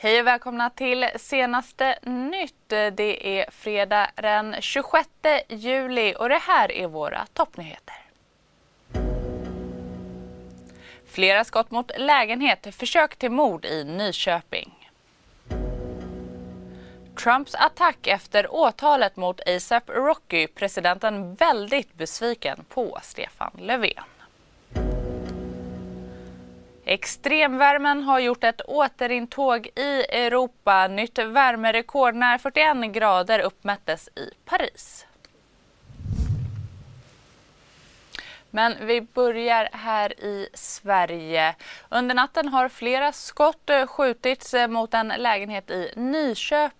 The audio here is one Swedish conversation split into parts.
Hej och välkomna till senaste nytt. Det är fredag den 26 juli och det här är våra toppnyheter. Flera skott mot lägenhet, försök till mord i Nyköping. Trumps attack efter åtalet mot ASAP Rocky, presidenten väldigt besviken på Stefan Löfven. Extremvärmen har gjort ett återintåg i Europa. Nytt värmerekord när 41 grader uppmättes i Paris. Men vi börjar här i Sverige. Under natten har flera skott skjutits mot en lägenhet i Nyköping.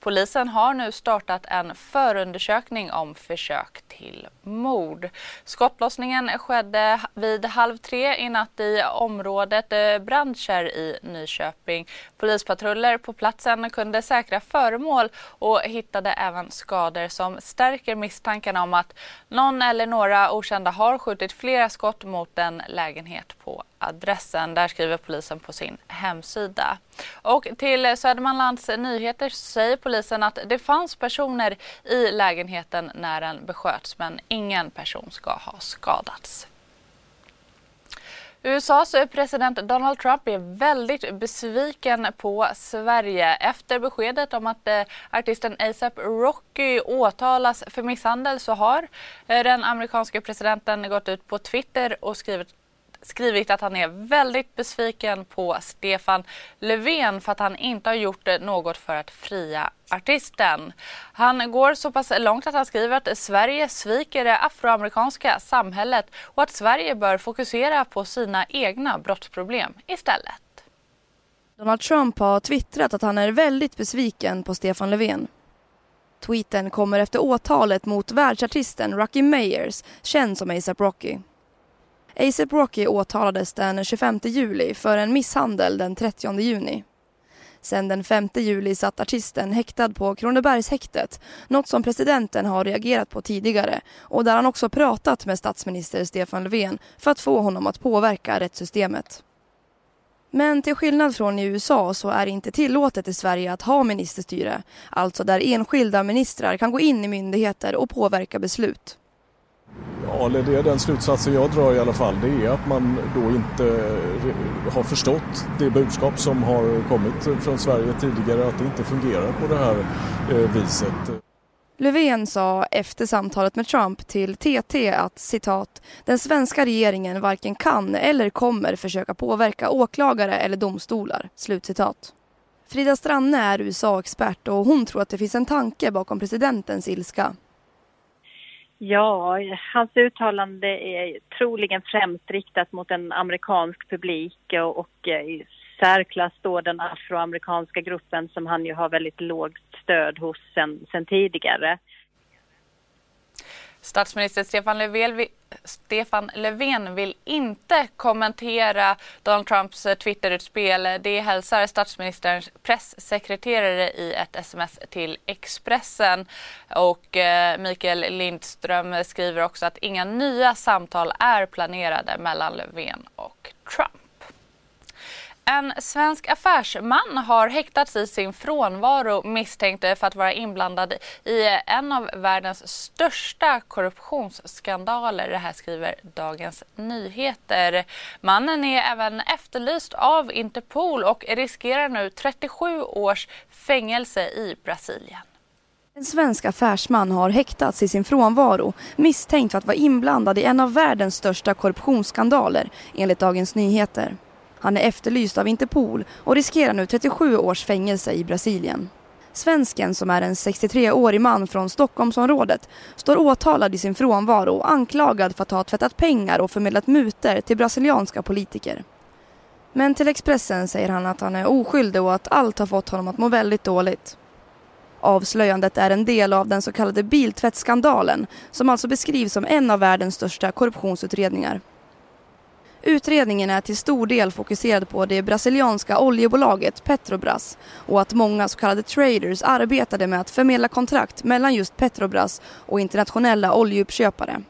Polisen har nu startat en förundersökning om försök till mord. Skottlossningen skedde vid halv tre i natt i området eh, Brandkärr i Nyköping. Polispatruller på platsen kunde säkra föremål och hittade även skador som stärker misstankarna om att någon eller några okända har skjutit flera skott mot en lägenhet på adressen. Där skriver polisen på sin hemsida. Och till Södermanlands Nyheter säger polisen att det fanns personer i lägenheten när den besköts men ingen person ska ha skadats. USAs president Donald Trump är väldigt besviken på Sverige efter beskedet om att eh, artisten ASAP Rocky åtalas för misshandel så har eh, den amerikanske presidenten gått ut på Twitter och skrivit skrivit att han är väldigt besviken på Stefan Löfven för att han inte har gjort något för att fria artisten. Han går så pass långt att han skriver att Sverige sviker det afroamerikanska samhället och att Sverige bör fokusera på sina egna brottsproblem istället. Donald Trump har twittrat att han är väldigt besviken på Stefan Löfven. Tweeten kommer efter åtalet mot världsartisten Rocky Meyers, känd som ASAP Rocky. ASAP Rocky åtalades den 25 juli för en misshandel den 30 juni. Sen den 5 juli satt artisten häktad på Kronobergshäktet, något som presidenten har reagerat på tidigare och där han också pratat med statsminister Stefan Löfven för att få honom att påverka rättssystemet. Men till skillnad från i USA så är det inte tillåtet i Sverige att ha ministerstyre, alltså där enskilda ministrar kan gå in i myndigheter och påverka beslut. Ja, eller det är den slutsatsen jag drar i alla fall. Det är att man då inte eh, har förstått det budskap som har kommit från Sverige tidigare, att det inte fungerar på det här eh, viset. Löfven sa efter samtalet med Trump till TT att citat, den svenska regeringen varken kan eller kommer försöka påverka åklagare eller domstolar. Slutcitat. Frida Stranne är USA-expert och hon tror att det finns en tanke bakom presidentens ilska. Ja, hans uttalande är troligen främst riktat mot en amerikansk publik och, och i särklass då den afroamerikanska gruppen som han ju har väldigt lågt stöd hos sen, sen tidigare. Statsminister Stefan Löfven, Stefan Löfven vill inte kommentera Donald Trumps eh, Twitterutspel. Det hälsar statsministerns pressekreterare i ett sms till Expressen. Och eh, Mikael Lindström skriver också att inga nya samtal är planerade mellan Löfven och Trump. En svensk affärsman har häktats i sin frånvaro misstänkt för att vara inblandad i en av världens största korruptionsskandaler. Det här skriver Dagens Nyheter. Mannen är även efterlyst av Interpol och riskerar nu 37 års fängelse i Brasilien. En svensk affärsman har häktats i sin frånvaro misstänkt för att vara inblandad i en av världens största korruptionsskandaler enligt Dagens Nyheter. Han är efterlyst av Interpol och riskerar nu 37 års fängelse i Brasilien. Svensken, som är en 63-årig man från Stockholmsområdet, står åtalad i sin frånvaro och anklagad för att ha tvättat pengar och förmedlat muter till brasilianska politiker. Men till Expressen säger han att han är oskyldig och att allt har fått honom att må väldigt dåligt. Avslöjandet är en del av den så kallade biltvättsskandalen som alltså beskrivs som en av världens största korruptionsutredningar. Utredningen är till stor del fokuserad på det brasilianska oljebolaget Petrobras och att många så kallade traders arbetade med att förmedla kontrakt mellan just Petrobras och internationella oljeuppköpare.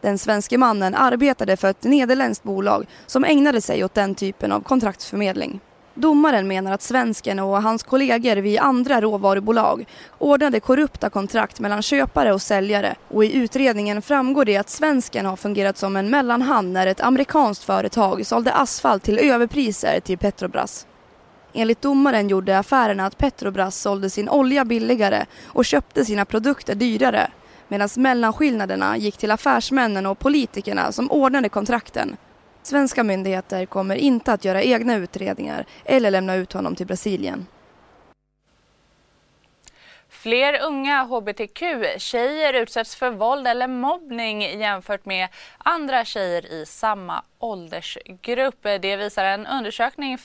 Den svenske mannen arbetade för ett nederländskt bolag som ägnade sig åt den typen av kontraktsförmedling. Domaren menar att svensken och hans kollegor vid andra råvarubolag ordnade korrupta kontrakt mellan köpare och säljare och i utredningen framgår det att svensken har fungerat som en mellanhand när ett amerikanskt företag sålde asfalt till överpriser till Petrobras. Enligt domaren gjorde affärerna att Petrobras sålde sin olja billigare och köpte sina produkter dyrare medan mellanskillnaderna gick till affärsmännen och politikerna som ordnade kontrakten Svenska myndigheter kommer inte att göra egna utredningar eller lämna ut honom till Brasilien. Fler unga hbtq-tjejer utsätts för våld eller mobbning jämfört med andra tjejer i samma åldersgrupp. Det visar en undersökning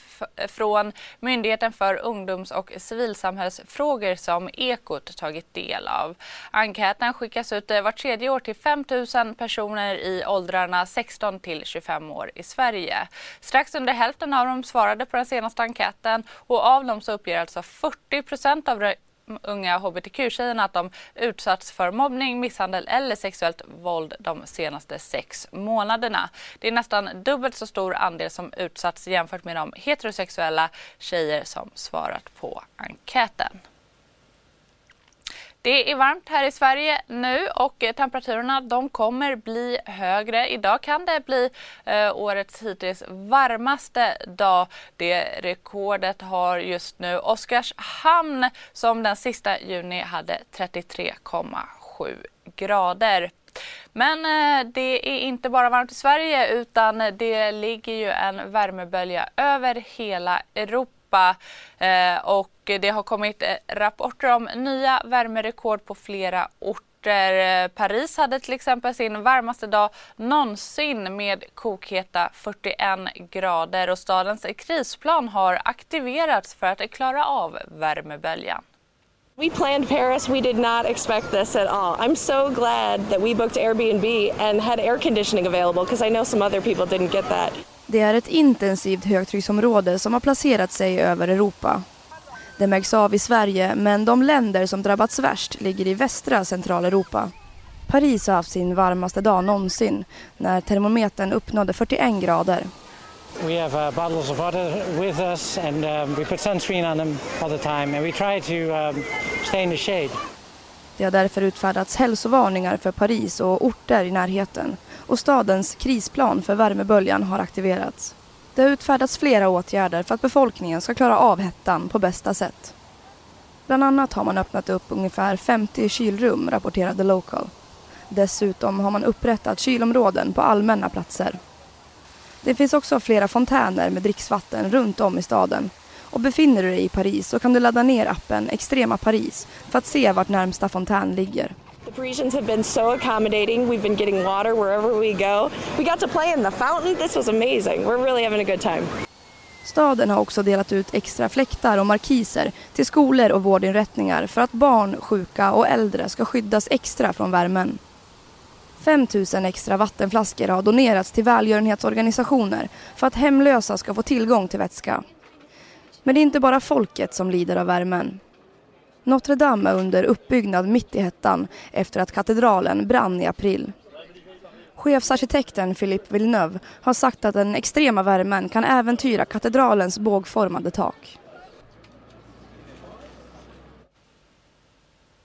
från Myndigheten för ungdoms och civilsamhällsfrågor som Ekot tagit del av. Enkäten skickas ut eh, vart tredje år till 5 000 personer i åldrarna 16 till 25 år i Sverige. Strax under hälften av dem svarade på den senaste enkäten och av dem så uppger alltså 40 procent av unga hbtq-tjejerna att de utsatts för mobbning, misshandel eller sexuellt våld de senaste sex månaderna. Det är nästan dubbelt så stor andel som utsatts jämfört med de heterosexuella tjejer som svarat på enkäten. Det är varmt här i Sverige nu och eh, temperaturerna de kommer bli högre. Idag kan det bli eh, årets hittills varmaste dag. Det rekordet har just nu Oskarshamn som den sista juni hade 33,7 grader. Men eh, det är inte bara varmt i Sverige utan det ligger ju en värmebölja över hela Europa Europa eh, och det har kommit eh, rapporter om nya värmerekord på flera orter. Eh, Paris hade till exempel sin varmaste dag någonsin med kokheta 41 grader och stadens krisplan har aktiverats för att klara av värmeböljan. We planned Paris. We did not expect this at all. I'm so glad that we booked Airbnb and had air conditioning available because I know some other people didn't get that. Det är ett intensivt högtrycksområde som har placerat sig över Europa. Det märks av i Sverige men de länder som drabbats värst ligger i västra Centraleuropa. Paris har haft sin varmaste dag någonsin när termometern uppnådde 41 grader. We have uh, bottles of water with us and um, we put sunscreen on them all the time and we try to um, stay in the shade. Det har därför utfärdats hälsovarningar för Paris och orter i närheten och stadens krisplan för värmeböljan har aktiverats. Det har utfärdats flera åtgärder för att befolkningen ska klara av hettan på bästa sätt. Bland annat har man öppnat upp ungefär 50 kylrum, rapporterade Local. Dessutom har man upprättat kylområden på allmänna platser. Det finns också flera fontäner med dricksvatten runt om i staden. Och befinner du dig i Paris så kan du ladda ner appen Extrema Paris för att se vart närmsta fontän ligger. Parisians have been so accommodating. We've been getting water wherever we go. We got to play in the fountain. This was amazing. We're really having a good time. Staden har också delat ut extra fläktar och markiser till skolor och vårdinrättningar för att barn, sjuka och äldre ska skyddas extra från värmen. 5 000 extra vattenflaskor har donerats till välgörenhetsorganisationer för att hemlösa ska få tillgång till vätska. Men det är inte bara folket som lider av värmen. Notre Dame är under uppbyggnad mitt i hettan efter att katedralen brann i april. Chefsarkitekten Philippe Villeneuve har sagt att den extrema värmen kan äventyra katedralens bågformade tak.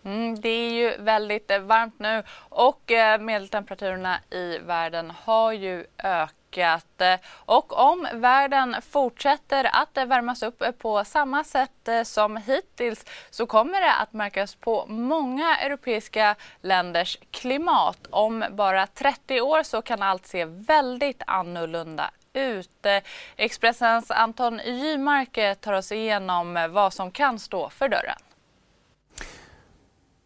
Mm, det är ju väldigt eh, varmt nu och eh, medeltemperaturerna i världen har ju ökat ökat. Eh, och om världen fortsätter att värmas upp eh, på samma sätt eh, som hittills så kommer det att märkas på många europeiska länders klimat. Om bara 30 år så kan allt se väldigt annorlunda ut. Expressens Anton Gymark tar oss igenom vad som kan stå för dörren.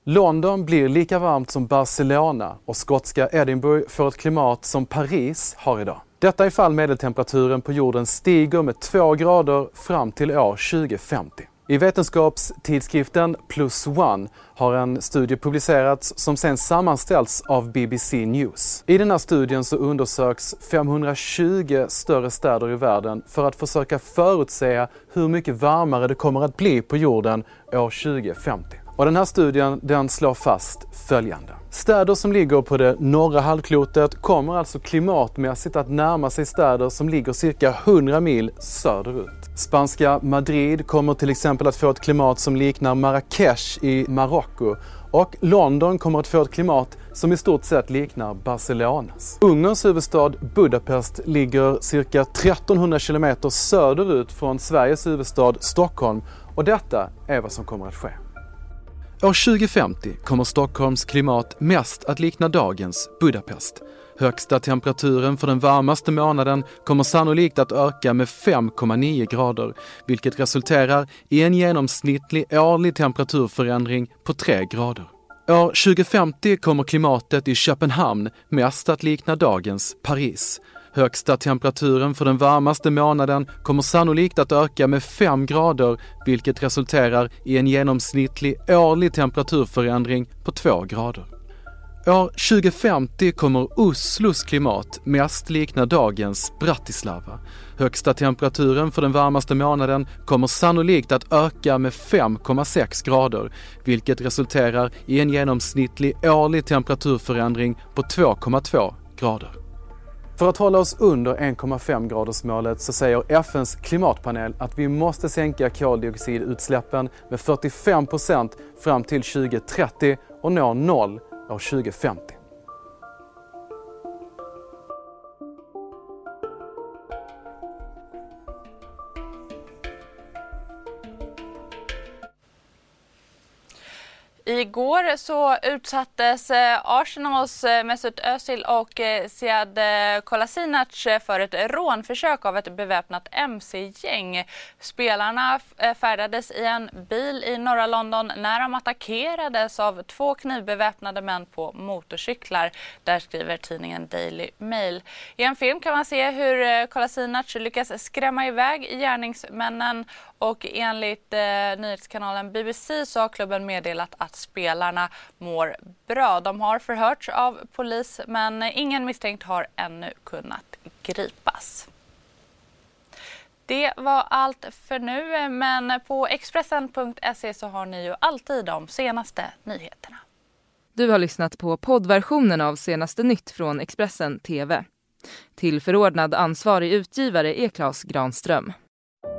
London blir lika varmt som Barcelona och skotska Edinburgh får ett klimat som Paris har idag. Detta ifall medeltemperaturen på jorden stiger med 2 grader fram till år 2050. I vetenskapstidskriften Plus One har en studie publicerats som sen sammanställts av BBC News. I den här studien så undersöks 520 större städer i världen för att försöka förutsäga hur mycket varmare det kommer att bli på jorden år 2050. Och den här studien den slår fast följande. Städer som ligger på det norra halvklotet kommer alltså klimatmässigt att närma sig städer som ligger cirka 100 mil söderut. Spanska Madrid kommer till exempel att få ett klimat som liknar Marrakesh i Marocko och London kommer att få ett klimat som i stort sett liknar Barcelonas. Ungerns huvudstad Budapest ligger cirka 1300 kilometer söderut från Sveriges huvudstad Stockholm och detta är vad som kommer att ske. År 2050 kommer Stockholms klimat mest att likna dagens Budapest. Högsta temperaturen för den varmaste månaden kommer sannolikt att öka med 5,9 grader, vilket resulterar i en genomsnittlig årlig temperaturförändring på 3 grader. År 2050 kommer klimatet i Köpenhamn mest att likna dagens Paris. Högsta temperaturen för den varmaste månaden kommer sannolikt att öka med 5 grader, vilket resulterar i en genomsnittlig årlig temperaturförändring på 2 grader. År 2050 kommer Oslos klimat mest likna dagens Bratislava. Högsta temperaturen för den varmaste månaden kommer sannolikt att öka med 5,6 grader, vilket resulterar i en genomsnittlig årlig temperaturförändring på 2,2 grader. För att hålla oss under 1,5 gradersmålet så säger FNs klimatpanel att vi måste sänka koldioxidutsläppen med 45 procent fram till 2030 och nå noll år 2050. Igår så utsattes eh, Arsenals eh, Mesut Özil och eh, Sead Kolasinac för ett rånförsök av ett beväpnat mc-gäng. Spelarna färdades i en bil i norra London när de attackerades av två knivbeväpnade män på motorcyklar. Där skriver tidningen Daily Mail. I en film kan man se hur Kolasinac lyckas skrämma iväg gärningsmännen och enligt eh, nyhetskanalen BBC så har klubben meddelat att spelarna mår bra. De har förhörts av polis men ingen misstänkt har ännu kunnat gripas. Det var allt för nu men på Expressen.se så har ni ju alltid de senaste nyheterna. Du har lyssnat på poddversionen av senaste nytt från Expressen TV. Till förordnad ansvarig utgivare är Klas Granström.